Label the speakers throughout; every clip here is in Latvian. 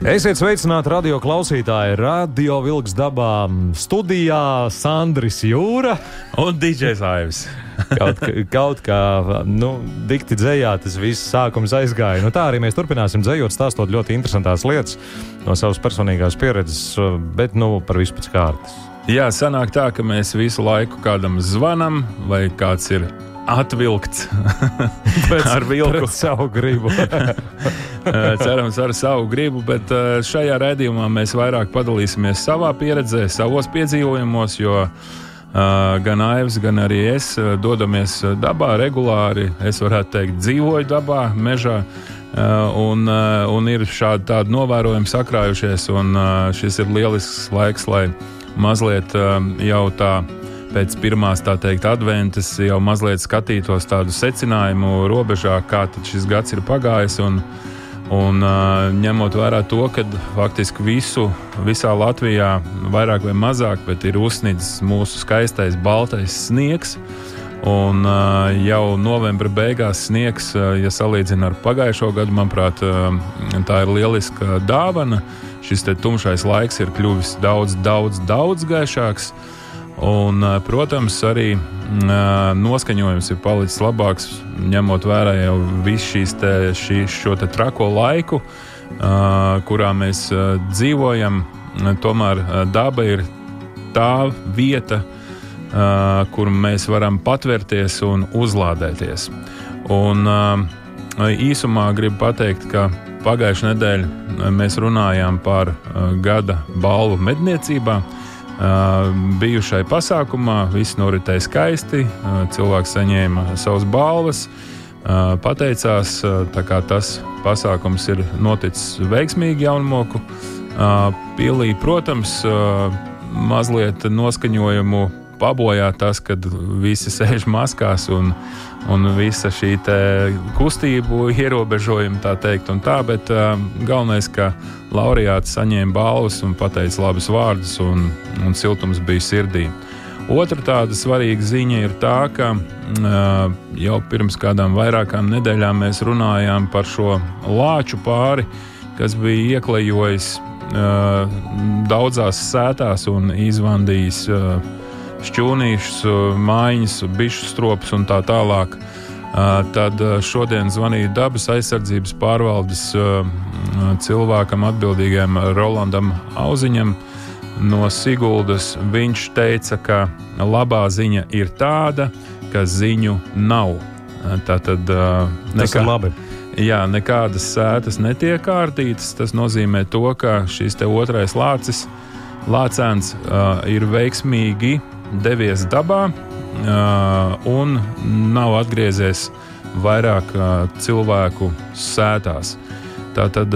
Speaker 1: Esiet sveicināti radio klausītāji. Radio Vilks dabā studijā Sandris Jūra
Speaker 2: un DJs Aivis.
Speaker 1: kaut, kaut kā, nu, dikti dzējā tas viss sākums aizgāja. Nu, tā arī mēs turpināsim dzējot, stāstot ļoti interesantas lietas no savas personīgās pieredzes, bet, nu, par visu pēc kārtas.
Speaker 2: Jā, sanāk tā, ka mēs visu laiku kādam zvanam, vai kāds ir atvilkts ar vilku.
Speaker 1: Savu gribu.
Speaker 2: Eh, Cerams, ar savu gribu, bet eh, šajā raidījumā mēs vairāk padalīsimies savā pieredzē, savos piedzīvojumos, jo uh, gan Aivs, gan arī es dodamies dabā regulāri. Es varētu teikt, dzīvoju dabā, mežā. Un, un ir šādi tādi novērojumi sakrājušies, un šis ir lielisks laiks, lai mazliet jau tā pēc pirmās, tā teikt, adventas jau mazliet skatītos tādu secinājumu robežā, kā šis gads ir pagājis. Un, un ņemot vērā to, ka faktiski visu, visā Latvijā vairāk vai mazāk, bet ir uzsniedzis mūsu skaistais baltais sniegs. Un jau novembra beigās sniegs, ja salīdzina ar pagājušo gadu, manuprāt, tā ir lieliska dāvana. Šis tumšais laiks ir kļuvis daudz, daudz, daudz gaišāks. Un, protams, arī noskaņojums ir palicis labāks, ņemot vērā jau visu šīs te, šī, šo te trako laiku, kurā mēs dzīvojam. Tomēr daba ir tā vieta, kur mēs varam patvērties un uzlādēties. Un, īsumā gribu pateikt, ka pagājušajā nedēļā mēs runājām par gada balvu medniecībā. Uh, bijušai pasākumā viss noritēja skaisti, cilvēks saņēma savas balvas, pateicās, kā tas pasākums ir noticis veiksmīgi jaunmoku. Uh, Pilī, protams, mazliet noskaņojumu pabojā tas, kad visi sēž maskās un, un visa šī kustību ierobežojuma, tā teikt, un tā, bet uh, galvenais, ka laureāts saņēma balvas un pateica labus vārdus, un, un siltums bija sirdī. Otra tāda svarīga ziņa ir tā, ka uh, jau pirms kādām vairākām nedēļām mēs runājām par šo lāču pāri, kas bija ieklejojis uh, daudzās sētās un izvandījis uh, šķūnīšus, mājiņas, bišu stropus un tā tālāk. Uh, Tad uh, šodien zvanīja dabas aizsardzības pārvaldes uh, cilvēkam, atbildīgajam Rolandam Auziņam no Siguldas. Viņš teica, ka labā ziņa ir tāda, ka ziņu nav. Uh, Tā tad
Speaker 1: ir labi.
Speaker 2: Jā, nekādas sētas netiek kārtītas. Tas nozīmē, to, ka šis otrais lācis, lācēns, uh, ir veiksmīgi devies dabā un nav atgriezies vairāk cilvēku sētās. Tā tad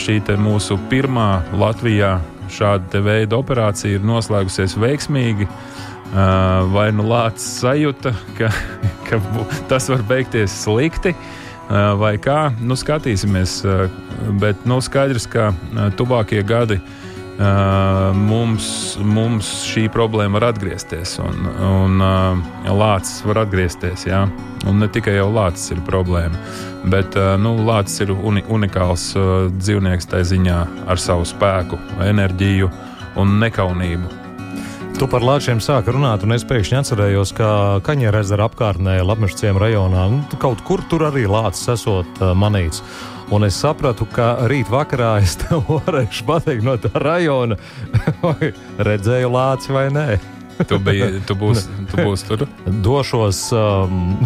Speaker 2: šī mūsu pirmā Latvijā šāda veida operācija ir noslēgusies veiksmīgi. Vai nu lācis sajūta, ka, ka tas var beigties slikti, vai kā, nu skatīsimies. Bet nu, skaidrs, ka tuvākie gadi uh, mums, mums šī problēma var atgriezties, un, un uh, lācis var atgriezties. Jā. Un ne tikai jau lācis ir problēma, bet uh, nu, lācis ir uni unikāls dzīvnieks tā ziņā ar savu spēku, enerģiju un nekaunību.
Speaker 1: Tu par lāčiem sāki runāt, un es pēkšņi atcerējos, ka Kaņģera ezera apkārtnē, Latvijas rajonā, nu, kaut kur tur arī lācis esot manīts. Un es sapratu, ka rīt vakarā es tev varēšu pateikt no tā rajona, vai redzēju lāci vai nē.
Speaker 2: Tu, biji, tu, būsi, tu būsi tur.
Speaker 1: Došos, um,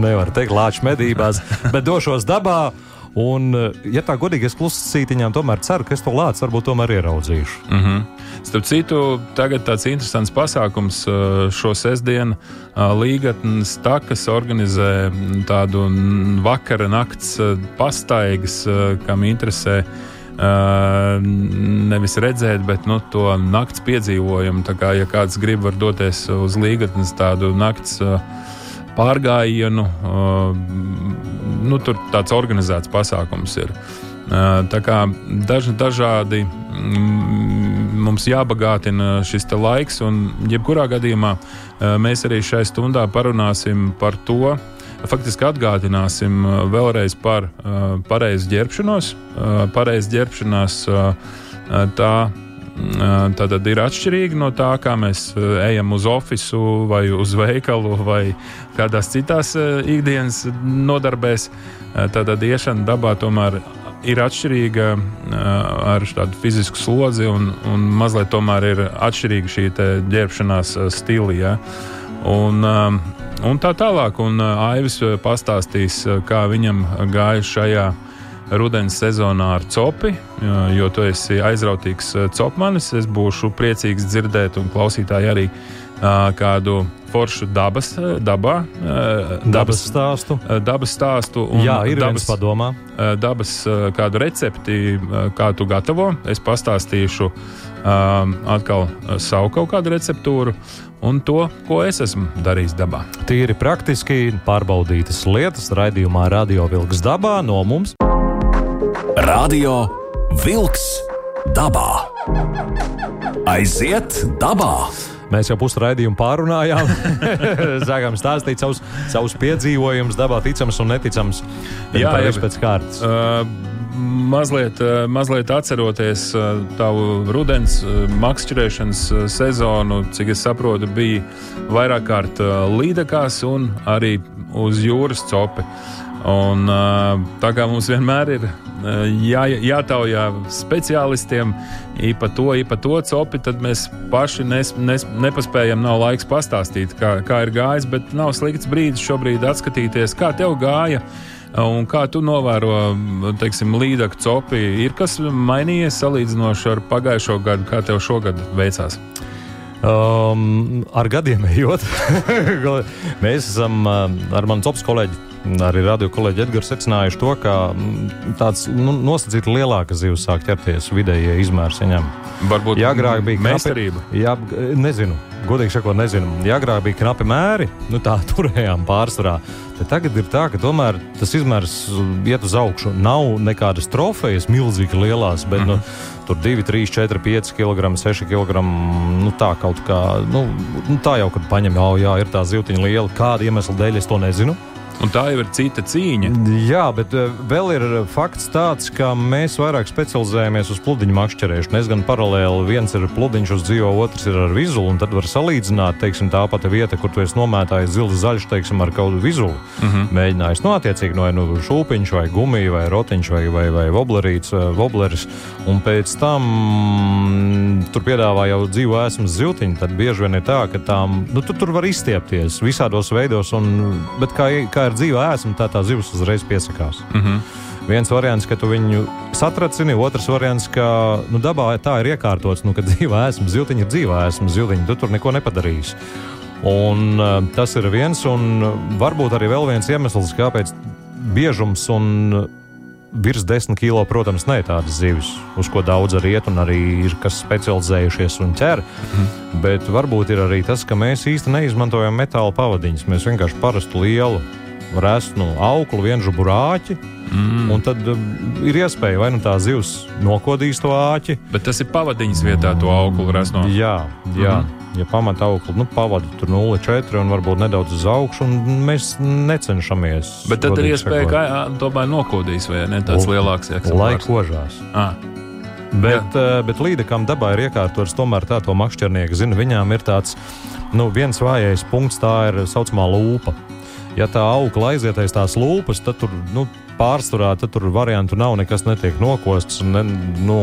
Speaker 1: nevar teikt, lāču medībās, bet došos dabā. Un, uh, ja tā godīgi es klusītiņām tomēr ceru, ka es to lāci varbūt tomēr ieraudzīšu.
Speaker 2: Mm -hmm. Starp citu, tagad tāds interesants pasākums uh, šo sestdienu. uh, Līgatnes takas organizē tādu n- vakara nakts pastaigas, kam interesē Uh, nevis redzēt, bet nu, to nakts piedzīvojumu. Tā kā, ja kāds grib, var doties uz līgatnes tādu nakts uh, pārgājienu, uh, nu, tur tāds organizēts pasākums ir. Uh, tā kā daž, dažādi mm, mums jābagātina šis laiks, un jebkurā gadījumā uh, mēs arī šai stundā parunāsim par to, faktiski atgādināsim vēlreiz par pareizu ģērbšanos. Pareiza ģērbšanās tā tad ir atšķirīga no tā, kā mēs ejam uz oficiālu, vai uz veikalu, vai kādās citās ikdienas nodarbēs. Tad iešana dabā tomēr ir atšķirīga ar tādu fizisku slodzi, un, un mazliet tomēr ir atšķirīga šī ģērbšanās stila. Ja? Un, un tā tālāk. Un Aivis pastāstīs, kā viņam gāja šajā rudens sezonā ar copi, jo tu esi aizrautīgs copmanis. Es būšu priecīgs dzirdēt, un klausītāji arī kādu foršu dabas, dabā,
Speaker 1: dabas, dabas stāstu.
Speaker 2: Dabas stāstu
Speaker 1: Jā, ir dabas padomā.
Speaker 2: Dabas kādu recepti, kā tu gatavo. Es pastāstīšu atkal savu kaut kādu receptūru un to, ko es esmu darījis dabā.
Speaker 1: Tīri praktiski pārbaudītas lietas raidījumā Radio Vilks dabā no mums.
Speaker 3: Radio Vilks dabā. Aiziet dabā!
Speaker 1: Mēs jau pusraidījumu pārunājām. Sākām stāstīt savus, savus piedzīvojumus, dabā ticams un neticams. Jā, jau pēc kārtas. Uh,
Speaker 2: mazliet, mazliet atceroties tavu rudens makšķerēšanas sezonu, cik es saprotu, bija vairāk kārt līdekās un arī uz jūras copi. Un, tā kā mums vienmēr ir jā, jātaujā speciālistiem, īpa to, īpa to copi, tad mēs paši nes, nes, nepaspējam, nav laiks pastāstīt, kā, kā ir gājis, bet nav slikts brīdis šobrīd atskatīties, kā tev gāja. Un kā tu novēro, teiksim, līdaka copi, ir kas mainījies salīdzinoši ar pagājušo gadu, kā tev šogad veicās?
Speaker 1: Um, ar gadiem ejot, mēs esam ar manu cops kolēģi. Arī radio kolēģi Edgars secinājuši to, ka mm, tāds nu, nosacīti lielāka zivs sāk ķerties vidējie izmēri saņem.
Speaker 2: Varbūt
Speaker 1: jā, agrāk bija. Knapi, jā, nezinu, godīgi sakot, nezinu. Ja agrāk bija knapi mēri, nu tā turējām pārsvarā. Tad tagad ir tā, ka tomēr tas izmērs iet uz augšu. Nav nekādas trofejas milzīgi lielās, bet mm -hmm. nu, mhm. tur 2, 3, 4, 5 kg, 6 kg. Nu, tā kaut kā, nu, nu, tā jau, kad paņem, jau, jā, ir tā zivtiņa liela. Kāda iemesla dēļ es to nezinu.
Speaker 2: Un tā jau ir cita cīņa.
Speaker 1: Jā, bet eh, vēl ir fakts tāds, ka mēs vairāk specializējamies uz pludiņu makšķerēšanu. Es gan paralēli viens ir pludiņš uz dzīvo, otrs ir ar vizulu, un tad var salīdzināt, teiksim, tā pati vieta, kur tu esi nomētājis zils zaļš, teiksim, ar kādu vizulu. Mhm. -huh. Mēģinājis, nu, attiecīgi, no nu, šūpiņš vai gumija vai rotiņš vai, vai, vai voblerīts, vobleris, un pēc tam mm, tur piedāvā jau dzīvo esmu ziltiņu, tad bieži vien ir tā, ka tām, nu, tu tur var izstiepties visādos veidos, un, bet kā, kā ir dzīva ēsma, tā tā zivs uzreiz piesakās. Mm -hmm. Viens variants, ka tu viņu satracini, otrs variants, ka nu, dabā tā ir iekārtots, nu, ka dzīva ēsma, ziltiņa ir dzīva ēsma, ziltiņa, tu tur neko nepadarīsi. Un, uh, tas ir viens, un varbūt arī vēl viens iemesls, kāpēc biežums un virs 10 kg, protams, ne tādas zivis, uz ko daudz arī iet, un arī ir kas specializējušies un ķer. Mm. Bet varbūt ir arī tas, ka mēs īsti neizmantojam metāla pavadiņus. Mēs vienkārši parastu lielu resnu auklu, vienu burāķi. Mm. Un tad uh, ir iespēja vai nu tā zivs nokodīs to āķi.
Speaker 2: Bet tas ir pavadiņas vietā, to auglu resno.
Speaker 1: Jā, jā. Mm. Ja pamata augli, nu, pavadi tur 0,4 un varbūt nedaudz uz augšu, un mēs necenšamies.
Speaker 2: Bet tad ir iespēja, ka tomēr nokodīs vai ne tāds lielāks eksemplārs.
Speaker 1: Lai kožās. Ah. Bet, uh, bet līdekam dabā ir iekārtots tomēr tā, to makšķernieki zina. Viņām ir tāds nu, viens vājais punkts, tā ir saucamā lūpa ja tā augla aiziet aiz tās lūpas, tad tur nu, pārsvarā tur variantu nav, nekas netiek nokosts. Ne, nu,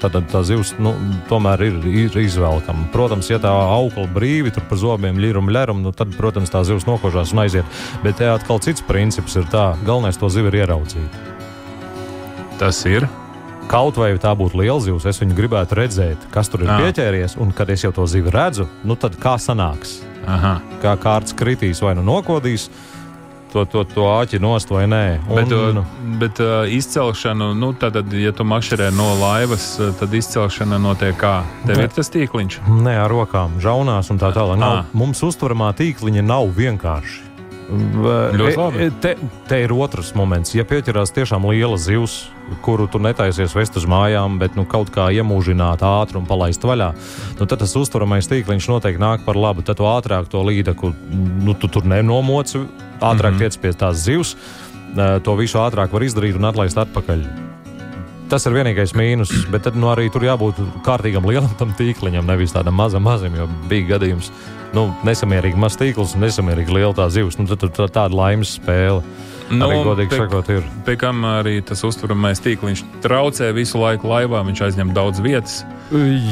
Speaker 1: tad tā zivs nu, tomēr ir, ir izvēlkama. Protams, ja tā augla brīvi tur pa zobiem ļirum, ļerum, nu, tad, protams, tā zivs nokožās un aiziet. Bet te atkal cits princips ir tā, galvenais to zivu ir ieraudzīt.
Speaker 2: Tas ir.
Speaker 1: Kaut vai tā būtu liela zivs, es viņu gribētu redzēt, kas tur ir Jā. pieķēries, un kad es jau to zivu redzu, nu tad kā sanāks? Aha. Kā kārts kritīs vai nu nokodīs, to, to, to āķi nost vai nē. Un,
Speaker 2: Bet, uh, bet uh, izcelšanu, nu, tad, ja tu makšķerē no laivas, uh, tad izcelšana notiek kā? Tev
Speaker 1: Ne.
Speaker 2: ir tas tīkliņš.
Speaker 1: Nē, ar rokām, žaunās un tā tālāk. Mums uztveramā tīkliņa nav vienkārši.
Speaker 2: Ļoti
Speaker 1: e-
Speaker 2: labi.
Speaker 1: e- Te, te ir otrs moments. Ja pieķerās tiešām liela zivs, kuru tu netaisies vest uz mājām, bet nu, kaut kā iemūžināt ātri un palaist vaļā, nu, tad tas uztveramais tīkliņš noteikti nāk par labu. Tad tu ātrāk to līdeku nu, tu tur nenomoci, ātrāk mm -hmm. tiec pie tās zivs. e, To visu ātrāk var izdarīt un atlaist atpakaļ. Tas ir vienīgais mīnus, bet tad nu, arī tur jābūt kārtīgam lielam tam tīkliņam, nevis tādam mazam, mazam, jo bija gadījums, nu, nesamērīgi mazs tīkls un nesamērīgi liela tā zivs. Nu, tad tur tā, tāda laimes spēle. Nu, arī godīgi
Speaker 2: pie,
Speaker 1: sakot, ir.
Speaker 2: pie kam arī tas uzturamais tīkliņš traucē visu laiku laivā, viņš aizņem daudz vietas.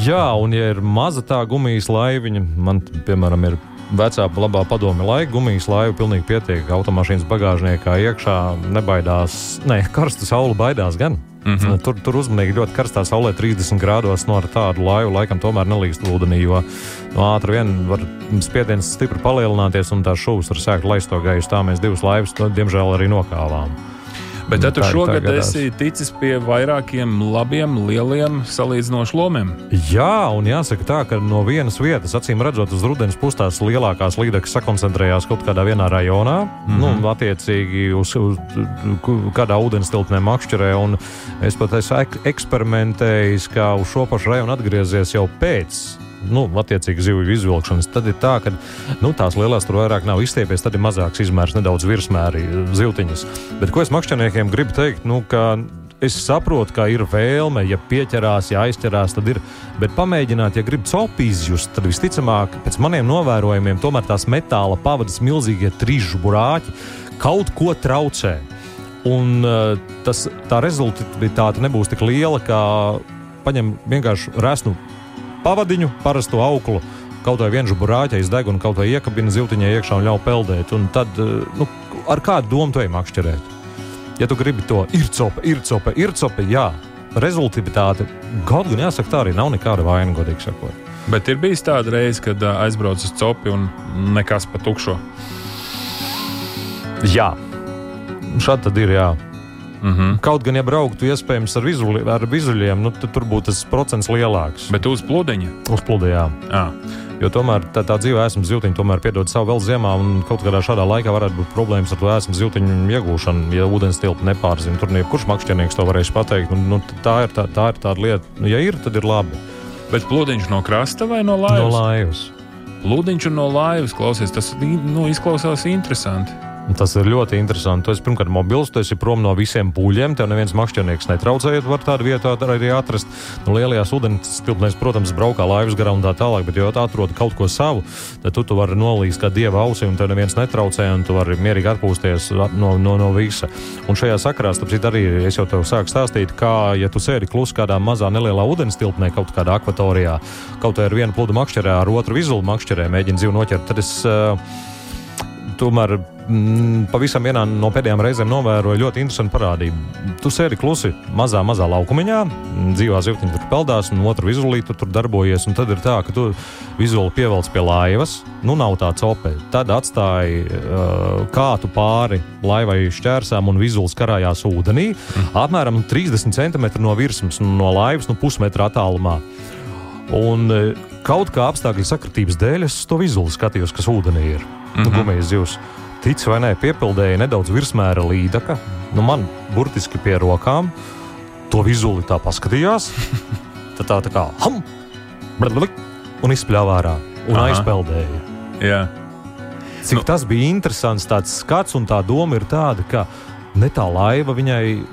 Speaker 1: Jā, un ja ir maza tā gumijas laiviņa, man, piemēram, ir vecā labā padome laika, gumijas laiva pilnīgi pietiek. Automašīnas bagāžniekā iekšā nebaidās, ne, karsta saule baidās gan. Mm -hmm. tur, tur uzmanīgi ļoti karstā saulē, 30 grādos no ar tādu laivu laikam tomēr nelīst ūdenī, jo no ātri vien var spiediens stipri palielināties un tā šūs var sākt laist to gaisu. Tā mēs divas laivas, to, diemžēl, arī nokāvām.
Speaker 2: Bet tad tu šogad
Speaker 1: gadās.
Speaker 2: esi ticis pie vairākiem labiem, lieliem salīdzinoši lomiem.
Speaker 1: Jā, un jāsaka tā, ka no vienas vietas, acīm redzot, uz rudens pustās lielākās līdekas sakoncentrējās kaut kādā vienā rajonā, mm -hmm. nu, attiecīgi uz, uz ku- kādā ūdens tilpnē makšķerē. un Es pat esmu ek eksperimentējis, kā uz šo pašu rajonu atgriezies jau pēc. Nu, attiecīgi, zivju izvilkšanas. Tad ir tā, ka nu, tās lielās tur vairāk nav izstiepies, tad ir mazāks izmērs, nedaudz virsmēri zivtiņas. Bet ko es makšķerniekiem gribu teikt? Nu, Es saprotu, ka ir vēlme, ja pieķerās, ja aizķerās, tad ir. Bet pamēģināt, ja grib copu izjust, tad visticamāk, pēc maniem novērojumiem, tomēr tās metāla pavadas milzīgie trīsžu burāķi kaut ko traucē. Un uh, tas, tā rezultātivitāte nebūs tik liela, kā paņem vienkārši resnu pavadiņu, parasto auklu. Kaut vai vienu burāķi izdeg un kaut vai iekabina zivtiņai iekšā un ļauj peldēt. Un tad, uh, nu, ar kādu domu to makšķerēt? Ja tu gribi to ir copa, ir copa, ir copa, jā, rezultātivitāte, kaut gan jāsaka, tā arī nav nekāda vaina, godīgi sakot.
Speaker 2: Bet ir bijis tāda reize, kad ā, aizbrauc uz copi un nekas pa tukšo.
Speaker 1: Jā, šādi tad ir. Jā.
Speaker 2: Mm -hmm.
Speaker 1: Kaut gan, ja brauktu iespējams ar, vizuli, ar vizuļiem, nu, tad tur būtu tas procents lielāks.
Speaker 2: Bet uz pludiņa.
Speaker 1: Uzplūdījā.
Speaker 2: À,
Speaker 1: Jo tomēr tā, tā dzīve esmu zivtiņa tomēr piedod savu vēl ziemā, un kaut kādā šādā laikā varētu būt problēmas ar to esmu zivtiņu iegūšanu, ja ūdens tilpa nepārzina. Tur jebkurš makšķernieks to varēs pateikt. Un, nu, tā, ir tā, tā ir tāda lieta. Nu, ja ir, tad ir labi.
Speaker 2: bet pludiņš no krasta vai no
Speaker 1: No
Speaker 2: laivas?
Speaker 1: laivas.
Speaker 2: Pludiņš un no laivas klausies, tas nu, izklausās interesanti.
Speaker 1: Tas ir ļoti interesanti. Tu esi pirmkārt mobils, tu esi prom no visiem pūļiem. Tev neviens makšķernieks netraucējot, var tādu vietu arī atrast. Nu, lielajās ūdens tilpnēs, protams, braukā laivas garā un tā tālāk, bet, ja tu atrod kaut ko savu, tad tu, tu vari nolīst kā dieva ausī, un tev neviens netraucē, un tu vari mierīgi atpūsties no, no, no visa. Un šajā sakarā, starp arī es jau tev sāku stāstīt, kā, ja tu sēdi klusi kādā mazā nelielā ūdens tilpnē, kaut kādā akvatorijā, kaut vai ar vienu plūdu makšķerē, ar otru vizulu makšķerē, mēģini dzīvu noķert, tad es. Uh, tomēr mm, pavisam vienā no pēdējām reizēm novēroju ļoti interesantu parādību. Tu sēdi klusi mazā, mazā laukumiņā, dzīvā zivtiņa tur peldās, un otru vizuālī tu tur darbojies. Tad ir tā, ka tu vizuāli pievelc pie laivas, nu nav tāds opē. Tad atstāji uh, kātu pāri laivai šķērsām un vizuāli karājās ūdenī, mm. apmēram 30 cm no virsmas, no laivas nu, pusmetra attālumā. Un e, kaut kā apstākļu sakritības dēļ es to vizuāli skatījos, kas ūdenī ir. Mm -hmm. nu, gumijas zivs. Tic vai nē, piepildēja nedaudz virsmēra līdaka. Nu, man burtiski pie rokām to vizuāli tā paskatījās. Tad tā, tā kā ham, bladblik, un izspļāvā ārā un
Speaker 2: Aha.
Speaker 1: aizpeldēja.
Speaker 2: Jā.
Speaker 1: Cik nu. tas bija interesants, tāds skats, un tā doma ir tāda, ka ne tā laiva viņai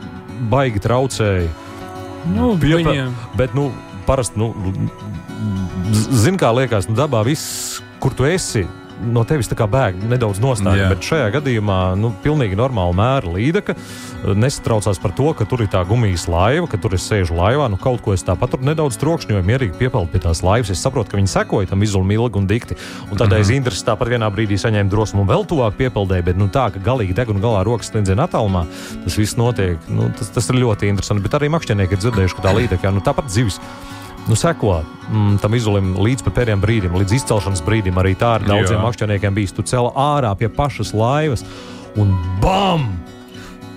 Speaker 1: baigi traucēja.
Speaker 2: Nu,
Speaker 1: Piepa-
Speaker 2: viņiem,
Speaker 1: Bet, nu, parasti, nu, zini, kā liekas, nu, dabā viss, kur tu esi. No tevis tā kā bēg nedaudz nostāja, bet šajā gadījumā nu, pilnīgi normāla mēra līdeka. Nesatraucās par to, ka tur ir tā gumijas laiva, ka tur es sēžu laivā. Nu, kaut ko es tāpat tur nedaudz trokšņoju, mierīgi piepeldu pie tās laivas. Es saprotu, ka viņi sekoja tam izolēm ilgi un dikti. Un tad aiz intereses tāpat vienā brīdī saņēma drosmu un vēl tuvāk piepildēja. Bet nu, tā, ka galīgi deg un galā rokas sniedziena attālumā, tas viss notiek. Nu, tas, tas ir ļoti interesanti. Bet arī makšķernieki ir dzirdējuši, ka tā līdeka, jā, nu, tāpat dzīves nu, seko mm, tam izolim līdz pat pēdējiem brīdim, līdz izcelšanas brīdim. Arī tā ar daudziem
Speaker 2: Jā.
Speaker 1: makšķerniekiem bijis. Tu cēl ārā pie pašas laivas. un bam!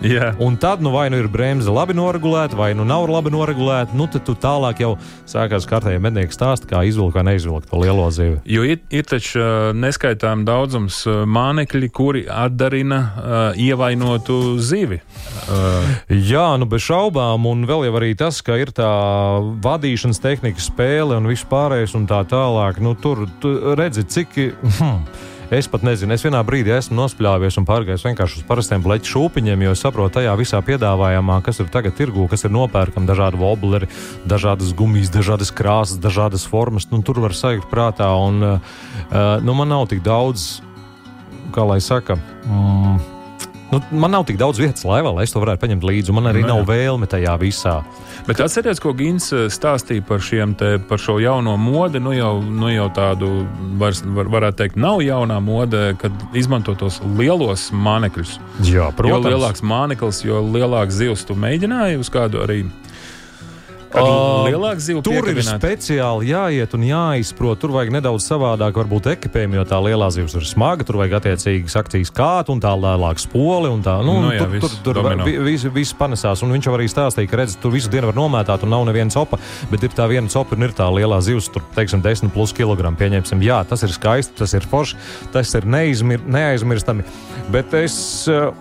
Speaker 2: Jā.
Speaker 1: Un tad, nu, vai nu ir bremze labi noregulēta, vai nu nav labi noregulēta, nu, tad tu tālāk jau sākās kārtējie mednieki stāst, kā izvilkt vai neizvilkt to lielo zivi.
Speaker 2: Jo ir, ir taču uh, neskaitām daudzums uh, mānekļi, kuri atdarina uh, ievainotu zivi. Uh,
Speaker 1: Jā, nu bez šaubām, un vēl jau arī tas, ka ir tā vadīšanas tehnika, spēle un viss pārējais un tā tālāk. Nu, tur tu redzi, cik. Hmm, Es pat nezinu, es vienā brīdī esmu nospļāvies un pārgājis vienkārši uz parastiem bleķu šūpiņiem, jo saprotu, tajā visā piedāvājumā, kas ir tagad tirgū, kas ir nopērkami, dažādi wobleri, dažādas gumijas, dažādas krāsas, dažādas formas. Nu, tur var sajūt prātā, un uh, nu, man nav tik daudz, kā lai saka. Mm, Nu, man nav tik daudz vietas laivā, lai es to varētu paņemt līdzi. Man arī
Speaker 2: Nu, jā.
Speaker 1: nav vēlme tajā visā.
Speaker 2: Bet atcerieties, ko Gins uh, stāstīja par, te, par šo jauno modi. Nu jau, nu jau tādu, vairs, var, varētu teikt, nav jaunā mode, kad izmanto tos lielos mānekļus.
Speaker 1: Jā,
Speaker 2: Jo lielāks māneklis, jo lielāks zivs tu mēģināji uz kādu arī. Lielāku zivu
Speaker 1: Tur ir speciāli jāiet un jāizprot. Tur vajag nedaudz savādāk, varbūt ekipējumu, jo tā lielā zivs ir smaga. Tur vajag attiecīgas akcijas kātu un tā tālāk spoli. Un tā, nu,
Speaker 2: Nu jā,
Speaker 1: tur
Speaker 2: viss
Speaker 1: tur, tur vi- viss, viss panesās. Un viņš jau arī stāstīja, ka redz, tur visu dienu var nomētāt un nav nevienas opa. Bet ir tā viena opa un ir tā lielā zivs, tur teiksim, 10 plus kg. Pieņemsim, jā, tas ir skaisti, tas ir forši, tas ir neizmir, neaizmirstami. Bet es. uh,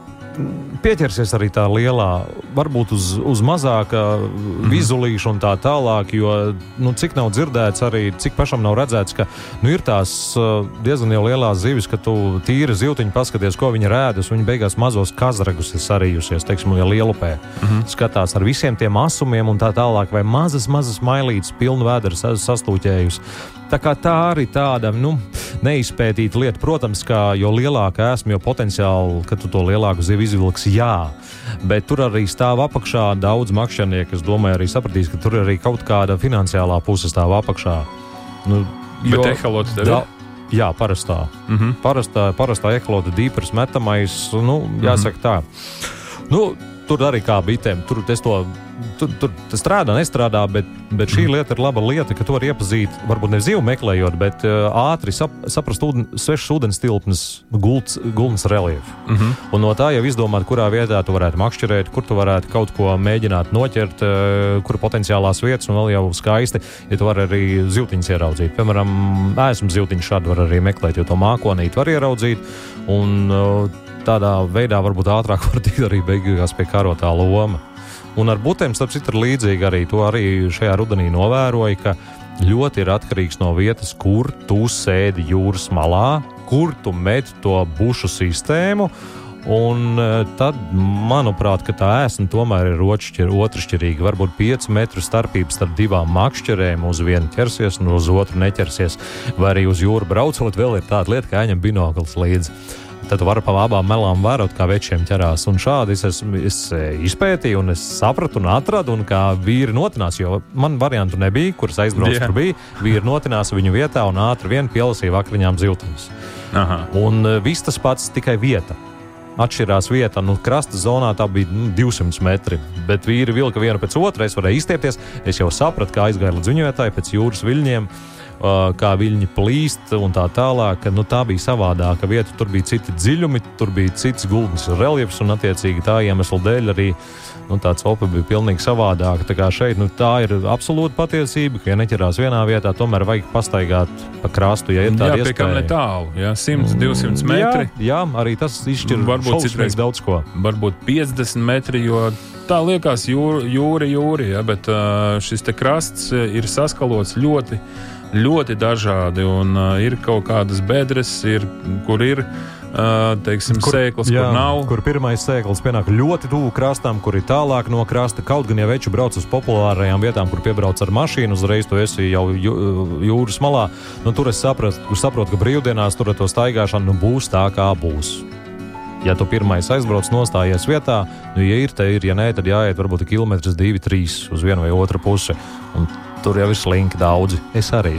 Speaker 1: Pieķersies arī tā lielā, varbūt uz, uz mazāka
Speaker 2: Mhm.
Speaker 1: vizulīša un tā tālāk, jo nu, cik nav dzirdēts, arī cik pašam nav redzēts, ka nu, ir tās uh, diezgan jau lielās zivis, ka tu tīri zivtiņu paskaties, ko viņi rēdas. Viņi beigās mazos kazragus ir sarījusies, teiksim, ja lielupē.
Speaker 2: Mhm.
Speaker 1: Skatās ar visiem tiem asumiem un tā tālāk, vai mazas, mazas mailītes, pilnu vēdru sastūķējusi. Tā tā arī tāda nu, neizpētīta lieta, protams, ka jo lielāka esmu, jo potenciāli, ka tu to lielāku zivi izvilksi, jā. Bet tur arī stāv apakšā daudz makšķernieku. Es domāju, arī sapratīs, ka tur arī kaut kāda finansiālā puse stāv apakšā. Nu,
Speaker 2: Bet eholots tev ir?
Speaker 1: Da- Jā, parastā.
Speaker 2: Mm -hmm.
Speaker 1: Parastā, parastā ekolota dīpras metamais, nu, jāsaka tā. Nu, tur arī kā bitēm, tur es to. Tur, tur strādā, nestrādā, bet, bet šī lieta ir laba lieta, ka to var iepazīt. Varbūt ne zivu meklējot, bet uh, ātri sap, saprast ūden, svešas ūdens tilpnes gultnes reliefu.
Speaker 2: Mm -hmm.
Speaker 1: Un no tā jau izdomāt, kurā vietā tu varētu makšķerēt, kur tu varētu kaut ko mēģināt noķert, uh, kur potenciālās vietas, un vēl jau skaisti, ja tu vari arī zivtiņus ieraudzīt. Piemēram, ēsmu zivtiņu šādi var arī meklēt, jo to mākonīti var ieraudzīt. Un, uh, tādā veidā varbūt ātrāk var tikt arī beigās pie karotā loma. Un ar butēm, starp citu, ir līdzīgi arī to arī šajā rudenī novēroju, ka ļoti ir atkarīgs no vietas, kur tu sēdi jūras malā, kur tu met to bušu sistēmu. Un eh, tad, manuprāt, tā ēsma tomēr ir otršķir, otršķirīga. Varbūt 5 metru starpība starp divām makšķerēm. Uz vienu ķersies, un uz otru neķersies. Vai arī uz jūru braucot, vēl ir tāda lieta, kā jāņem binoklis līdzi tad var pa abām melām vērot, kā večiem ķerās. Un šādi es, esmu, es izpētīju, un es sapratu, un atradu, un kā vīri notinās. Jo man variantu nebija, kuras aizbraucu,
Speaker 2: Jā.
Speaker 1: tur bija. Vīri notinās viņu vietā un ātri vien pielasīja vakariņām ziltiņas.
Speaker 2: Aha.
Speaker 1: Un e, viss tas pats, tikai vieta. Atšķirās vieta, nu, krasta zonā tā bija nu, 200 metri. Bet vīri vilka vienu pēc otras, es varēju izstiepties. Es jau sapratu, kā aizgāja līdz viņotāji pēc jūras viļņiem. Kā viņi plīst un tā tālāk. Nu, tā bija savādāka vieta. Tur bija citi dziļumi, tur bija cits gultnes reliefs, un attiecīgi tā iemesla dēļ arī nu, tāds opa bija pilnīgi savādāka. Tā šeit nu, tā ir absolūta patiesība, ka, ja neķerās vienā vietā, tomēr vajag pastaigāt pa krastu, ja ir tāda
Speaker 2: Jā,
Speaker 1: iespēja.
Speaker 2: ne tālu. Jā, 100, 200 metri.
Speaker 1: Jā, jā, arī tas izšķir
Speaker 2: Varbūt citreiz-
Speaker 1: daudz ko.
Speaker 2: varbūt 50 metri, jo tā liekas jūra, jūra, jūra ja, bet šis te krasts ir saskalots ļoti, ļoti dažādi. Un uh, ir kaut kādas bedres, ir, kur ir uh, teiksim, kur, sēklas,
Speaker 1: jā,
Speaker 2: kur nav.
Speaker 1: Kur pirmais sēklis pienāk ļoti tuvu krastam, kur ir tālāk no krasta. Kaut gan jau veču brauc uz populārajām vietām, kur piebrauc ar mašīnu, uzreiz tu esi jau jū- jūras malā. Nu, tur es sapratu, saprotu, ka brīvdienās tur ar to staigāšanu nu, būs tā, kā būs. Ja tu pirmais aizbrauc, nostājies vietā, nu, ja ir, tad ir, ja nē, tad jāiet varbūt kilometrs, divi, trīs uz vienu vai otru pusi. Un tur jau ir slinki daudzi. Es arī.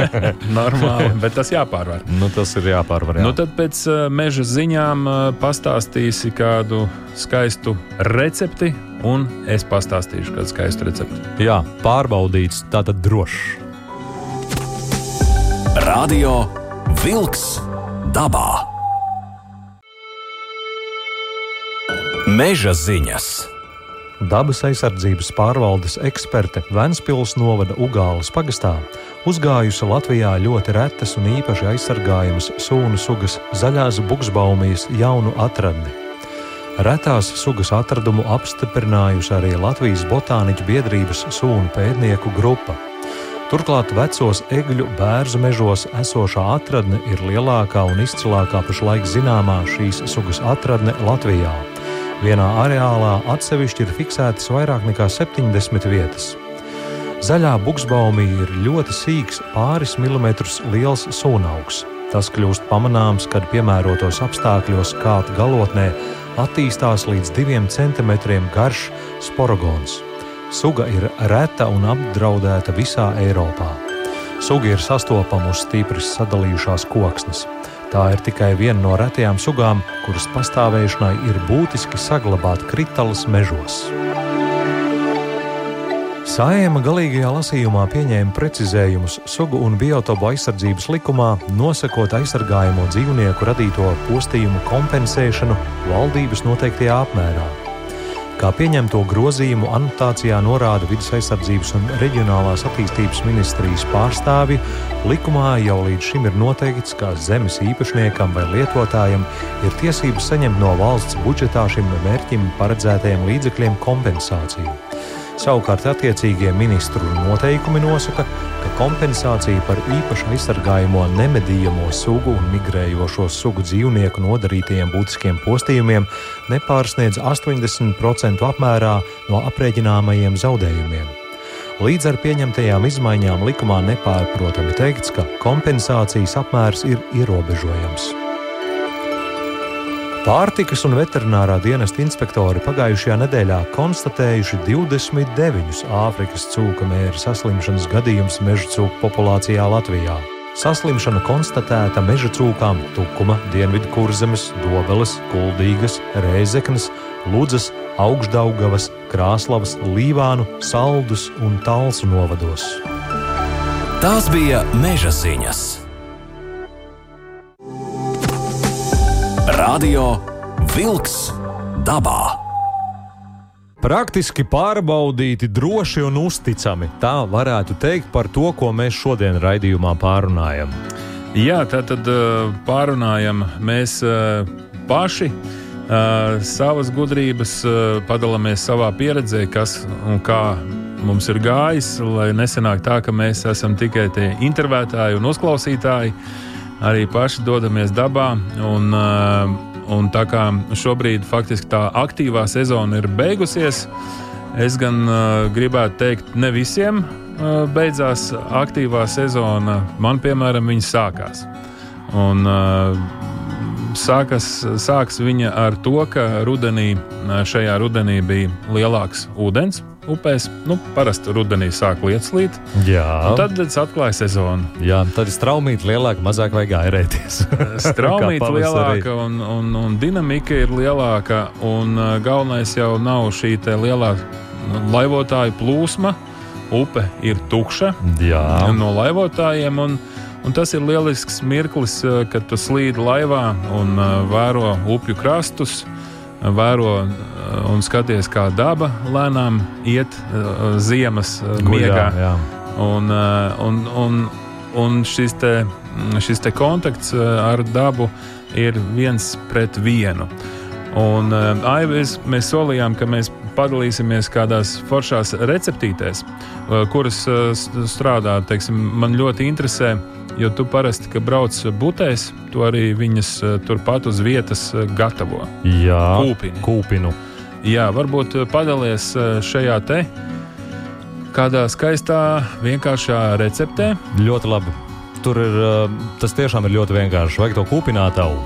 Speaker 2: Normāli, bet tas jāpārvar.
Speaker 1: nu, tas ir jāpārvar. Jā.
Speaker 2: Nu, tad pēc uh, meža ziņām uh, pastāstīsi kādu skaistu recepti, un es pastāstīšu kādu skaistu recepti.
Speaker 1: Jā, pārbaudīts, tātad drošs.
Speaker 3: Radio Wolks dabā. Meža ziņas!
Speaker 1: Dabas aizsardzības pārvaldes eksperte Vēnspils novada Ugāles pagastā uzgājusi Latvijā ļoti retas un īpaši aizsargājamas sūnu sugas zaļās buksbaumijas jaunu atradni. Retās sugas atradumu apstiprinājusi arī Latvijas Botāniķu biedrības sūnu pētnieku grupa. Turklāt vecos egļu bērzu mežos esošā atradne ir lielākā un izcilākā pašlaik zināmā šīs sugas atradne Latvijā. Vienā areālā atsevišķi ir fiksētas vairāk nekā 70 vietas. Zaļā buksbaumī ir ļoti sīks, pāris milimetrus liels sūnaugs. Tas kļūst pamanāms, kad piemērotos apstākļos kāta galotnē attīstās līdz diviem centimetriem garš sporogons. Suga ir reta un apdraudēta visā Eiropā. Suga ir sastopama uz stipri sadalījušās koksnes. Tā ir tikai viena no retajām sugām, kuras pastāvēšanai ir būtiski saglabāt kritālus mežos. Sājuma galīgajā lasījumā pieņēma precizējumus sugu un biotopu aizsardzības likumā, nosakot aizsargājamo dzīvnieku radīto postījumu kompensēšanu valdības noteiktajā apmērā. Kā pieņemto grozījumu anotācijā norāda Vides aizsardzības un reģionālās attīstības ministrijas pārstāvi, likumā jau līdz šim ir noteikts, ka zemes īpašniekam vai lietotājam ir tiesības saņemt no valsts budžetā šim mērķim paredzētajiem līdzekļiem kompensāciju. Savukārt attiecīgie ministru noteikumi nosaka, ka kompensācija par īpaši aizsargājamo nemedījamo sugu un migrējošo sugu dzīvnieku nodarītajiem būtiskiem postījumiem nepārsniedz 80% apmērā no aprēķināmajiem zaudējumiem. Līdz ar pieņemtajām izmaiņām likumā nepārprotami teikts, ka kompensācijas apmērs ir ierobežojams. Pārtikas un veterinārā dienesta inspektori pagājušajā nedēļā konstatējuši 29 Āfrikas cūka mēra saslimšanas gadījumus meža cūku populācijā Latvijā. Saslimšana konstatēta meža cūkām Tukuma, Dienvidkurzemes, Dobeles, Kuldīgas, Rēzeknes, Ludzas, Augšdaugavas, Krāslavas, Līvānu, Saldus un Talsu novados.
Speaker 3: Tās bija meža ziņas! Radio Wolks dabā.
Speaker 1: Praktiski pārbaudīti, droši un uzticami. Tā varētu teikt par to, ko mēs šodien raidījumā pārunājam.
Speaker 2: Jā, tā tad pārunājam mēs paši savas gudrības, padalāmies savā pieredzē, kas un kā mums ir gājis, lai nesenāk tā, ka mēs esam tikai tie intervētāji un uzklausītāji arī paši dodamies dabā. Un, uh, un tā kā šobrīd faktiski tā aktīvā sezona ir beigusies, es gan uh, gribētu teikt, ne visiem uh, beidzās aktīvā sezona. Man, piemēram, viņa sākās. Un, sākas, sāks viņa ar to, ka rudenī, šajā rudenī bija lielāks ūdens upēs. Nu, parasti rudenī sāk lietas līt.
Speaker 1: Jā.
Speaker 2: Tad atklāja sezonu.
Speaker 1: Jā, tad ir straumīta lielāka, mazāk vajag airēties.
Speaker 2: straumīta lielāka un, un, un dinamika ir lielāka. Un uh, galvenais jau nav šī lielā laivotāju plūsma. Upe ir tukša
Speaker 1: Jā.
Speaker 2: no laivotājiem. Un, Un tas ir lielisks mirklis, uh, kad tu slīdi laivā un uh, vēro upju krastus, vēro un skaties, kā daba lēnām iet uh, ziemas uh, miegā.
Speaker 1: Jā,
Speaker 2: un, uh, un, un, un šis, te, šis te kontakts ar dabu ir viens pret vienu. Un aivies mēs solījām, ka mēs padalīsimies kādās foršās receptītēs, kuras strādā. Teiksim, man ļoti interesē uh, Jo tu parasti, kad brauc butēs, tu arī viņas eh, turpat uz vietas eh, gatavo.
Speaker 1: Jā,
Speaker 2: Kūpini.
Speaker 1: kūpinu.
Speaker 2: Jā, varbūt eh, padalies šajā te kādā skaistā, vienkāršā receptē.
Speaker 1: Ļoti labi. Tur ir tas tiešām ir ļoti vienkārši. Vajag to kūpinātavu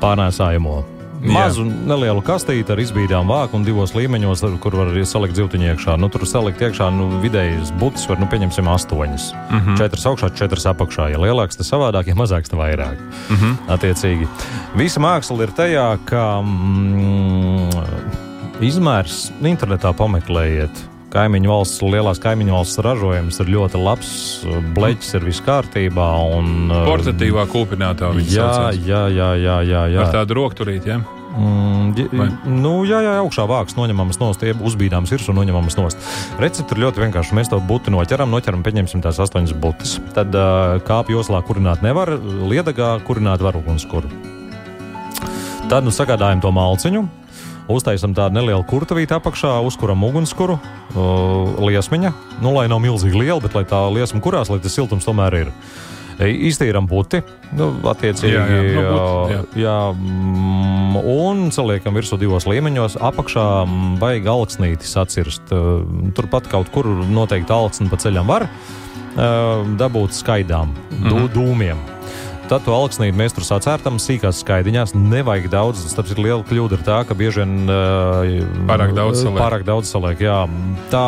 Speaker 1: pārnēsājumu mazu nelielu kastīti ar izbīdām vāku un divos līmeņos, kur var salikt zīltiņu iekšā. Nu, tur salikt iekšā nu, vidējas butas, var nu, pieņemsim astoņas. Mm -hmm. Četras augšā, četras apakšā. Ja lielāks, tas savādāk, ja mazāks, tas vairāk. Mm -hmm. Attiecīgi. Visa māksla ir tajā, ka mm, izmērs internetā pameklējiet kaimiņu valsts, lielās kaimiņu valsts ražojums ir ļoti labs, bleķis ir viss kārtībā. Un,
Speaker 2: Portatīvā kūpinātā viņa
Speaker 1: jā, jā, jā, jā, jā, jā.
Speaker 2: Ar tādu rokturīti, jā. Ja?
Speaker 1: Mm, nu, jā, jā, augšā vāks noņemamas nost, jeb uzbīdāmas virsū noņemamas nost. Recepte ir ļoti vienkārši. Mēs to būtu noķeram, noķeram, pieņemsim tās astoņas butas. Tad uh, kāpju joslā kurināt nevar, liedagā kurināt var ugunskura. Tad nu sagādājam to malciņu. Uztaisam tādu nelielu kurtavīti apakšā, uzkuram ugunskura, uh, liesmiņa. Nu, lai nav milzīgi liela, bet lai tā liesma kurās, lai tas siltums tomēr ir. E, Iztīram puti, nu, attiecīgi.
Speaker 2: Jā, jā, nu, buti, jā.
Speaker 1: jā, mm, un saliekam virsū divos līmeņos. Apakšā mm, vajag alksnīti sacirst. Uh, Turpat kaut kur noteikti alksni pa ceļam var uh, dabūt skaidām, dū,
Speaker 2: Mhm.
Speaker 1: dūmiem. Tad to alksnīti mēs tur sacērtam sīkās skaidiņās. Nevajag daudz. Tas ir liela kļūda, ir tā, ka bieži vien uh,
Speaker 2: Pārāk daudz saliek.
Speaker 1: Pārāk daudz saliek, jā. Tā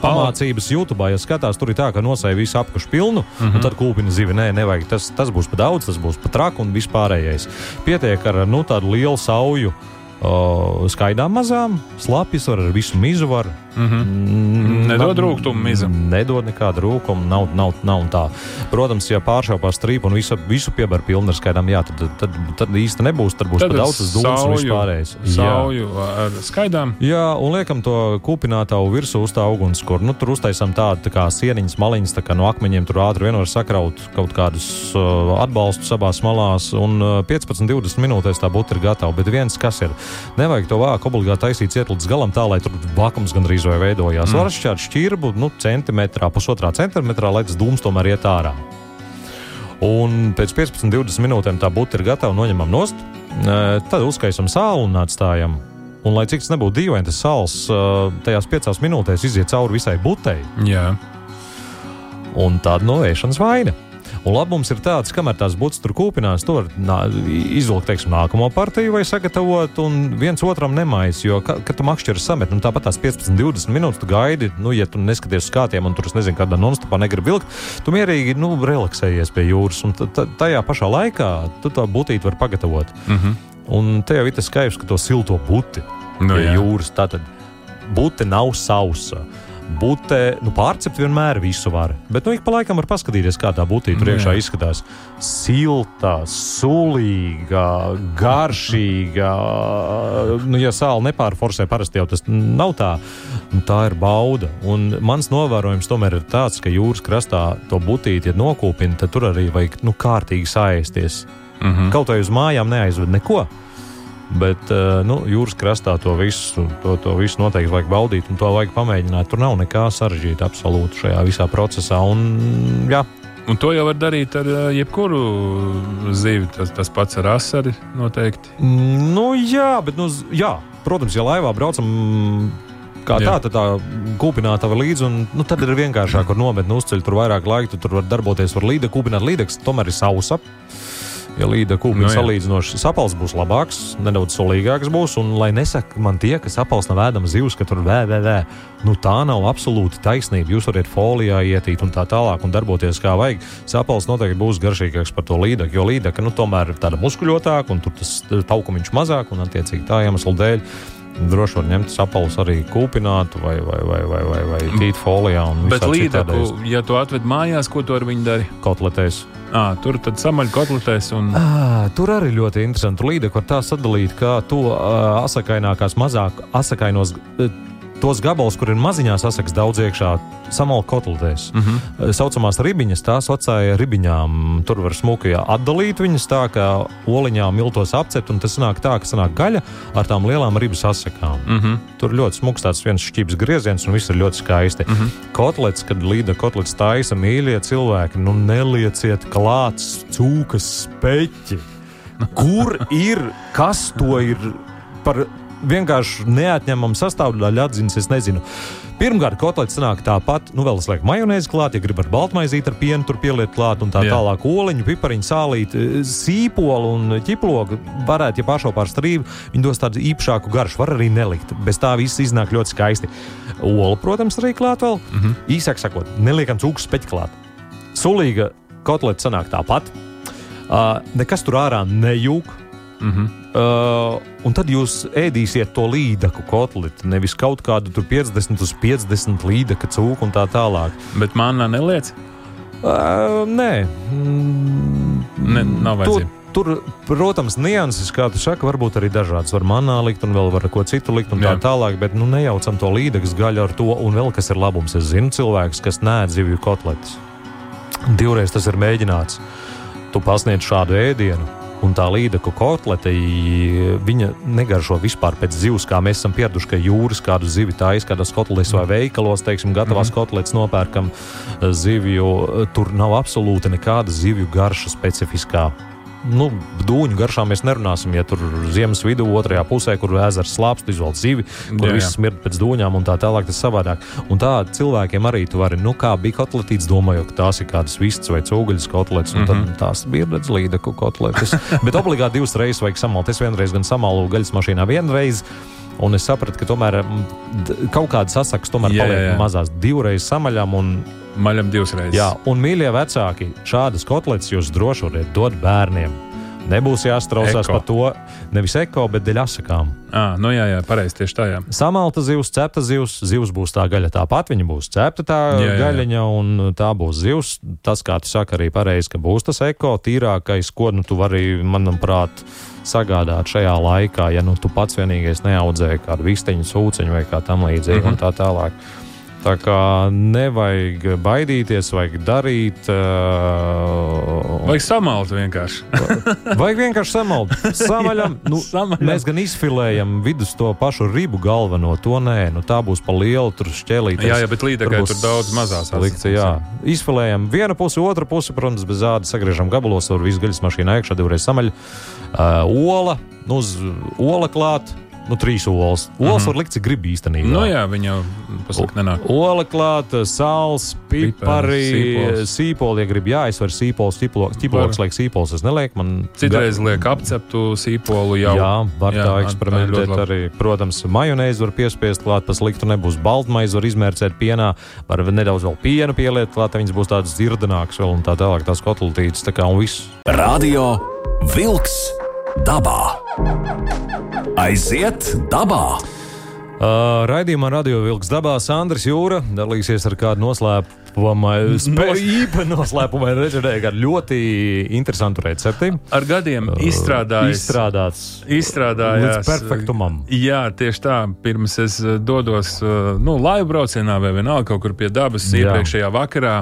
Speaker 1: pamācības YouTube, ja skatās, tur ir tā, ka nosēja visu apakšu pilnu, mm
Speaker 2: Mhm.
Speaker 1: -hmm. un tad kūpina zivi. Nē, nevajag. Tas, tas būs pa daudz, tas būs pa traku un vispārējais. Pietiek ar nu, tādu lielu sauju. Uh, skaidām mazām, slapjas var ar visu mizu. Var. Mm,
Speaker 2: Nedod
Speaker 1: na-
Speaker 2: rūgtumu miza.
Speaker 1: Nedod nekādu rūkumu, nav, nav, nav tā. Protams, ja pāršāpā strīpu un visu, visu piebar pilnu ar skaidām, jā, tad, tad, tad īsti nebūs. Tad būs
Speaker 2: Tad
Speaker 1: daudz dūms un vispārējais. Jā.
Speaker 2: Sauju ar skaidām.
Speaker 1: Jā, un liekam to kūpinātāju virsū uz tā ugunskura. Nu, tur uztaisām tādu tā kā sieniņas, maliņas, tā kā no akmeņiem tur ātri vien var sakraut kaut kādus uh, atbalstus abās malās. Un uh, 15-20 minūtēs tā būtu ir gatava. Bet viens, kas ir, nevajag to vāku obligāti taisīt ciet līdz galam tā, lai tur vakums gandrīz vai veidojās. Mm. Var šķirt šķirbu, nu, centimetrā, pusotrā centimetrā, lai tas dūms tomēr iet ārā. Un pēc 15-20 minūtēm tā būtu ir gatava, noņemam nost, eh, tad uzkaisam sāli un atstājam. Un, lai cik tas nebūtu dīvaini, tas sāls eh, tajās piecās minūtēs iziet cauri visai butei,
Speaker 2: Jā.
Speaker 1: un tāda novēršanas vaina. Un labums ir tāds, kamēr tās būs tur kūpinās, to var izvilkt teiksim, nākamo partiju vai sagatavot, un viens otram nemais. Jo, ka, kad tu makšķeri samet, nu, tāpat tās 15, 20 minūtes tu gaidi, nu, ja tu neskaties uz kātiem, un tur, es nezinu, kādā nonstopā negribi vilkt, tu mierīgi nu, relaksējies pie jūras, un ta- ta- tajā pašā laikā tu to būtīti vari pagatavot.
Speaker 2: Mhm.
Speaker 1: Un te jau ir tas skaidrs, ka to silto buti
Speaker 2: Nu,
Speaker 1: pie
Speaker 2: jā.
Speaker 1: jūras. Tātad bute nav sausa. Bute, nu, pārcept vienmēr visu var. Bet, nu, ik pa laikam var paskatīties, kā tā būtība
Speaker 2: Nu,
Speaker 1: priekšā
Speaker 2: jā.
Speaker 1: izskatās. Silta, sulīga, garšīga. Nu, ja sāla nepārforsē, parasti jau tas nav tā. Nu, Tā ir bauda. Un mans novērojums tomēr ir tāds, ka jūras krastā to būtīti, ja nokūpina, tad tur arī vajag nu, kārtīgi sāēsties.
Speaker 2: Mhm.
Speaker 1: Kaut vai uz mājām neaizved neko. Bet uh, nu, jūras krastā to visu, to, to visu noteikti vajag baudīt, un to vajag pamēģināt. Tur nav nekā sarežģīta absolūti šajā visā procesā. Un, jā,
Speaker 2: Un to jau var darīt ar uh, jebkuru zivi. Tas, tas pats ar asari noteikti.
Speaker 1: Mm, nu, jā bet, nu, jā, protams, ja laivā braucam. Kā
Speaker 2: Jā.
Speaker 1: tā, tad tā kūpināta var līdzi, un nu, tad ir vienkāršāk, kur nometni uzceļ tur vairāk laika, tu tur var darboties, var līdzi kūpināt līdeks, tomēr ir sausa. Ja līda kūpina
Speaker 2: Nu,
Speaker 1: nu, salīdzinoši sapals būs labāks, nedaudz solīgāks būs, un lai nesaka man tie, ka sapals nav ēdama zivs, ka tur vē, vē, vē, nu tā nav absolūti taisnība. Jūs varat folijā ietīt un tā tālāk un darboties kā vajag. Sapals noteikti būs garšīgāks par to līdaku, jo līdaka nu, tomēr ir tāda muskuļotāka, un tur tas taukumiņš mazāk, un attiecīgi tā iemesla dēļ. Droši var ņemt sapulus arī kūpinātu vai, vai, vai, vai, vai, vai tīt folijā.
Speaker 2: Bet
Speaker 1: citādais
Speaker 2: ja tu atved mājās, ko tu ar viņu dari?
Speaker 1: Kotletēs.
Speaker 2: À, tur tad samaļ kotletēs un
Speaker 1: À, tur arī ļoti interesanti. Līdzi var tā sadalīt, kā to uh, asakainākās, mazāk asakainos. Uh, Tos gabalus, kur ir maziņās asaks daudz iekšā, samalk kotletēs.
Speaker 2: Mhm.
Speaker 1: Tā saucamās ribiņas, tās vecāja ribiņām. Tur var smuki atdalīt viņas tā, ka oliņām miltos apcept, un tas nāk tā, ka sanāk gaļa ar tām lielām ribas asakām.
Speaker 2: Mhm.
Speaker 1: Tur ļoti smags tāds viens šķības grieziens, un viss ir ļoti skaisti. Mm. -hmm. Kotlets, kad līda kotlets taisa, mīļie cilvēki, nu nelieciet klāts cūkas speķi. Kur ir, kas to ir par vienkārši neatņemamu sastāvdaļu atzīmes, es nezinu. Pirmkārt, kotlets nāk tāpat, nu, vēl es lieku majonēzi klāt, ja gribat baltmaizīt ar pienu, tur pieliet klāt, un tā
Speaker 2: Jā.
Speaker 1: tālāk oliņu, pipariņu, sālīt, sīpolu un ķiplogu. Varētu, ja pašo pār strīvu, viņi dos tādu īpašāku garšu, var arī nelikt. Bez tā viss iznāk ļoti skaisti. Olu, protams, arī klāt vēl. Mm -hmm. Īsāk sakot, neliekam cūku speķi klāt. Sulīga kotleta sanāk tāpat. Uh, nekas tur ārā nejūg.
Speaker 2: Mhm.
Speaker 1: Uh, un tad jūs ēdīsiet to līdaku kotleti, nevis kaut kādu tur 50 uz 50 līdaka cūku un tā tālāk.
Speaker 2: Bet manā neliec.
Speaker 1: Uh, nē, mm,
Speaker 2: Ne, nav
Speaker 1: to,
Speaker 2: vajadzība.
Speaker 1: tur, protams, nianses, kā tu saki, varbūt arī dažādas. Var manā likt, un vēl var ko citu likt, un tā
Speaker 2: Jā.
Speaker 1: tālāk, bet nu, nejaucam to līdzekas gaļu ar to, un vēl kas ir labums. Es zinu cilvēkus, kas nē zivju kotletes. Divreiz tas ir mēģināts. Tu pasniedz šādu ēdienu. Un tā līnija kotlete, viņa negaršo vispār pēc zivs, kā mēs esam pieraduši, ka jūras kādu zivi taisa, kādos kotletes vai veikalos, teiksim, gatavās mm -hmm. kotletes nopērkam eh, zivju. Tur nav absolūti nekāda zivju garša specifiskā. Nu, dūņu garšā mēs nerunāsim. Ja tur ziemas vidū, otrajā pusē, kur ezers slāpst, izvēlēt zivi, kur
Speaker 2: Jā, jā.
Speaker 1: viss smird pēc dūņām un tā tālāk, tas savādāk. Un tā cilvēkiem arī tu vari, nu, kā bija kotletīts, domājot, ka tās ir kādas vistas vai cūgaļas kotletes, un mm -hmm. tad tās bija redz līdeku kotletes. Bet obligāti divas reizes vajag samalt. Es vienreiz gan samalu gaļas mašīnā vienreiz. Un es sapratu, ka tomēr kaut kāda sasaks tomēr
Speaker 2: Jā,
Speaker 1: paliek
Speaker 2: jā.
Speaker 1: mazās divreiz samaļām. Un,
Speaker 2: Maļam divas reizes.
Speaker 1: jā, un mīļie vecāki, šādas kotletes jūs droši varat dot bērniem. Nebūs jāstraucās par to, nevis eko, bet dēļ asakām.
Speaker 2: À, nu jā, jā pareizi tieši tā. Jā.
Speaker 1: Samalta zivs, cepta zivs, zivs būs tā gaļa tāpat, viņa būs cepta tā
Speaker 2: Jā, jā, jā.
Speaker 1: gaļiņa, un tā būs zivs. Tas, kā tu saki, arī pareizi, ka būs tas eko, tīrākais, ko nu, tu vari, manuprāt, sagādāt šajā laikā, ja nu, tu pats vienīgais neaudzēji kādu visteņu, sūceņu vai kā tam līdzīgi, mm
Speaker 2: Mhm.
Speaker 1: -hmm. un tā tālāk. Tā kā nevajag baidīties, vajag darīt. Uh,
Speaker 2: Vajag samalt vienkārši.
Speaker 1: Vajag vienkārši samalt. Samaļam, nu,
Speaker 2: Samaļam.
Speaker 1: mēs gan izfilējam vidus to pašu ribu galveno. To nē, nu, tā būs pa lielu tur šķēlīt.
Speaker 2: jā, jā, bet līdzekai tur daudz mazās
Speaker 1: Likts, jā. Izfilējam vienu pusi, otru pusi, protams, bez zāda sagriežam gabalos, ar visu gaļas mašīnu iekšā, divreiz samaļ. Uh, ola, nu, uz ola klāt. Nu, trīs olas. Olas mm -hmm. var likt, cik grib īstenībā.
Speaker 2: Nu jā, viņa pasaka, nenāk.
Speaker 1: Ola klāta, sāls, pipari,
Speaker 2: sīpols.
Speaker 1: sīpoli, ja grib jāizver sīpols, ķiploks, liek sīpols, es nelieku. Man
Speaker 2: Citreiz liek apceptu sīpolu jau.
Speaker 1: Jā, var jā, tā
Speaker 2: tā
Speaker 1: eksperimentēt
Speaker 2: labi.
Speaker 1: arī. Protams, majonēzi var piespiest klāt, pa sliktu nebūs. Baltmaizi var izmērcēt pienā, var nedaudz vēl pienu pieliet klāt, viņas būs tādas dzirdinākas vēl un tā tālāk, tās kotletītes, tā kā un viss.
Speaker 3: Radio Vilks dabā. Aiziet dabā!
Speaker 1: Uh, raidījumā Radio Vilks dabā Sandrs Jūra dalīsies ar kādu noslēpumu, īpa noslēpumu, redzēju, ar ļoti interesantu recepti.
Speaker 2: Ar gadiem izstrādājis.
Speaker 1: Izstrādāts
Speaker 2: Izstrādājās
Speaker 1: līdz perfektumam.
Speaker 2: Jā, tieši tā. Pirms es dodos nu, laivu braucienā vai vienalga kaut kur pie dabas
Speaker 1: Jā.
Speaker 2: iepriekšējā vakarā.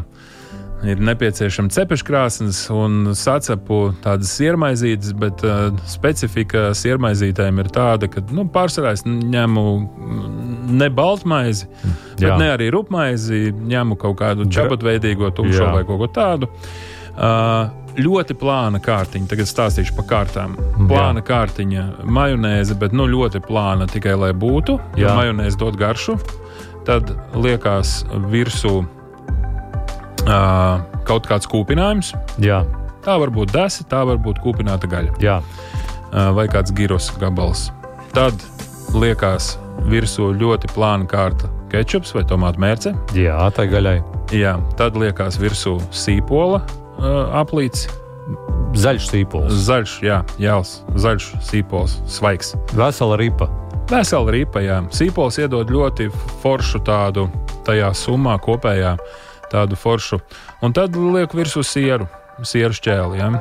Speaker 2: Ir nepieciešama cepeškrāsnes un sacepu tādas iermaizītes, bet uh, specifika iermaizītēm ir tāda, ka nu, pārsvarā es ņemu mm, ne baltmaizi, bet
Speaker 1: Jā.
Speaker 2: ne arī rupmaizi, ņemu kaut kādu čabatveidīgo tumšo
Speaker 1: Jā.
Speaker 2: vai kaut ko tādu. Uh, ļoti plāna kārtiņa. Tagad stāstīšu par kārtām. Plāna kārtiņa, majonēze, bet nu, ļoti plāna tikai lai būtu. Jo
Speaker 1: Jā.
Speaker 2: majonēze dod garšu. Tad liekas virsū uh, kaut kāds kūpinājums.
Speaker 1: Jā,
Speaker 2: Tā var būt desa, tā var būt kūpināta gaļa
Speaker 1: jā,
Speaker 2: uh, vai kāds gyros gabals. Tad liekas virsū ļoti plāna kārta kečups vai tomātu mērce.
Speaker 1: jā, tā gaļai.
Speaker 2: Jā, tad liekas virsū sīpola uh, aplīts.
Speaker 1: Zaļš sīpols,
Speaker 2: Zaļš, jā, jāls, zaļš sīpols, svaigs.
Speaker 1: vesela ripa.
Speaker 2: Vesela ripa, jā. Sīpols iedod ļoti foršu tādu tajā summā kopējā tādu foršu. Un tad liek virsū sieru, sieru šķēli. Ja?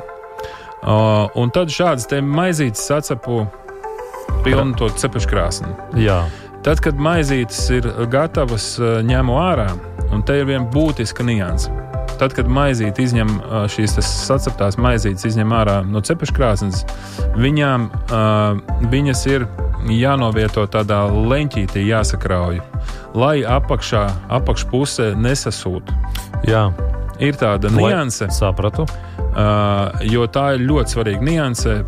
Speaker 2: Uh, un tad šādas te maizītes sacepu pilnu to cepeškrāsni.
Speaker 1: Jā,
Speaker 2: Tad, kad maizītes ir gatavas, uh, ņemu ārā, un te ir viena būtiska nianse. Tad, kad maizīte izņem uh, šīs saceptās maizītes, izņem ārā no cepeškrāsnes, viņām uh, viņas ir jānovieto tādā leņķītī, jāsakrauj, lai apakšā, apakšpusē nesasūtu.
Speaker 1: jā.
Speaker 2: Ir tāda
Speaker 1: Lai-
Speaker 2: nianse,
Speaker 1: Sapratu.
Speaker 2: uh, jo tā ir ļoti svarīga nianse,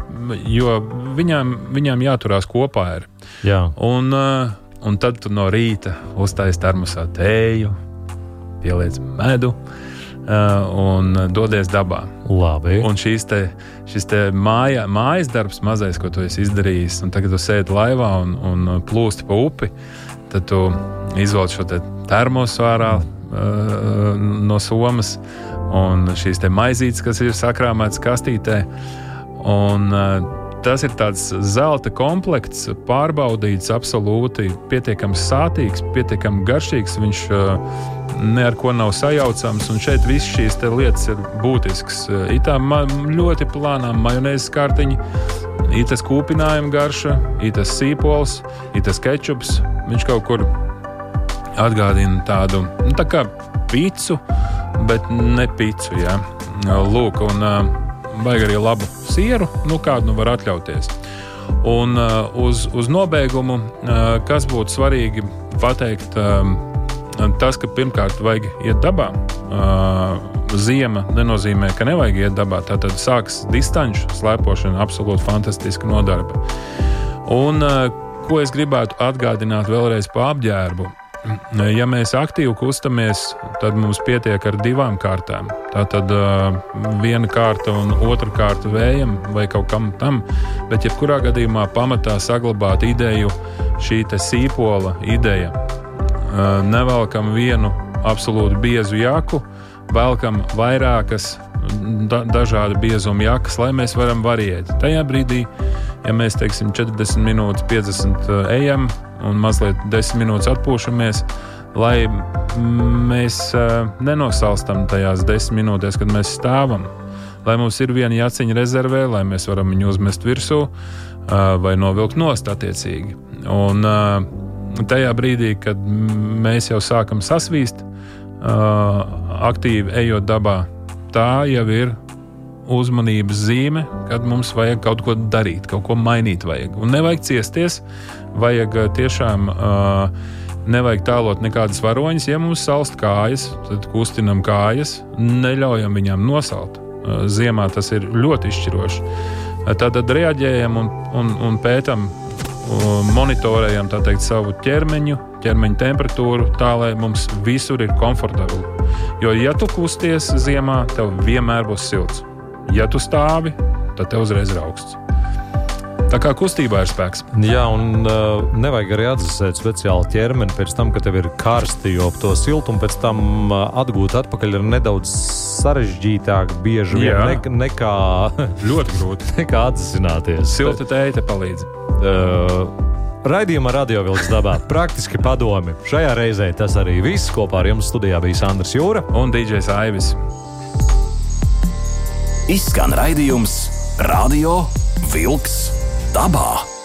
Speaker 2: jo viņām, viņām jāturās kopā. Ir.
Speaker 1: Jā,
Speaker 2: Un, uh, un tad tu no rīta uztaisīji termosā tēju, pieliec medu uh, un dodies dabā.
Speaker 1: labi.
Speaker 2: Un šīs te, šis te māja, mājas darbs, mazais, ko tu esi izdarījis, un tagad tu sēdi laivā un, un plūsti pa upi, tad tu izvelc šo te termosu ārā uh, no somas un šīs te maizītes, kas ir sakrāmētas kastītē. Un, uh, Tas ir tāds zelta komplekts, pārbaudīts, absolūti pietiekami sātīgs, pietiekami garšīgs. Viņš uh, ne ar ko nav sajaucams. Un šeit viss šīs lietas ir būtiskas. Ir tā ļoti plānā majonēzes kārtiņa, ir tas kūpinājuma garša, ir tas sīpols, ir tas kečups. Viņš kaut kur atgādina tādu nu, tā kā pīci, bet ne pīci. Ja? Lūk, un uh, vajag arī labu sieru, nu, kādu nu var atļauties. Un uh, uz, uz nobeigumu, kas būtu svarīgi pateikt, tas, ka pirmkārt vajag iet dabā. Ziema nenozīmē, ka nevajag iet dabā. Tad sāksies distanču slēpošana, absolūti fantastiska nodarbe. Un ko es gribētu atgādināt vēlreiz par apģērbu. Ja mēs aktīvi kustamies, tad mums pietiek ar divām kārtām. Tā tad viena kārta un otra kārta vējam vai kaut kam tam. Bet, jebkurā gadījumā, pamatā saglabāt ideju, šī sīpola ideja. Uh, nevelkam vienu absolūti biezu jaku, velkam vairākas da dažādu biezumu jakas, lai mēs varam variēt. Tajā brīdī, ja mēs teiksim 40 minūtes, 50 ejam, un mazliet desmit minūtes atpūšamies, lai mēs nenosalstam tajās desmit minūtēs, kad mēs stāvam. Lai mums ir viena jaciņa rezervē, lai mēs varam viņu uzmest virsū vai novilkt nost attiecīgi. Un tajā brīdī, kad mēs jau sākam sasvīst, aktīvi ejot dabā, tā jau ir uzmanības zīme, kad mums vajag kaut ko darīt, kaut ko mainīt. Vajag. Un nevajag ciesties, vajag uh, tiešām. Uh, Nevajag tālot nekādas varoņas. Ja mums salst kājas, tad kustinam kājas, neļaujam viņām nosalt. Uh, ziemā tas ir ļoti izšķiroši. Uh, tad reaģējam un, un, un pētām, monitorējam teikt, savu ķermeņu, ķermeņa temperatūru, tā lai mums visur ir komfortabli. Jo, ja tu kusties ziemā, tev vienmēr būs silts. Ja tu stāvi, tad tev uzreiz ir augsts. Tā kā kustībā ir spēks.
Speaker 1: Jā, un uh, nevajag arī atdzesēt speciāli ķermeni pēc tam, kad tev ir karsti, jo to siltumu pēc tam uh, atgūt atpakaļ ir nedaudz sarežģītāk, bieži vien ne, nekā,
Speaker 2: ļoti grūti.
Speaker 1: nekā atzesināties.
Speaker 2: Silta tēta palīdz.
Speaker 1: Uh, Raidījumā Radio Vilks dabā praktiski padomi. Šajā reizē tas arī viss. Kopā ar jums studijā bija Sandrs Jūra
Speaker 2: un DJs Aivis.
Speaker 3: Izskan raidījums Radio Vilks dabā.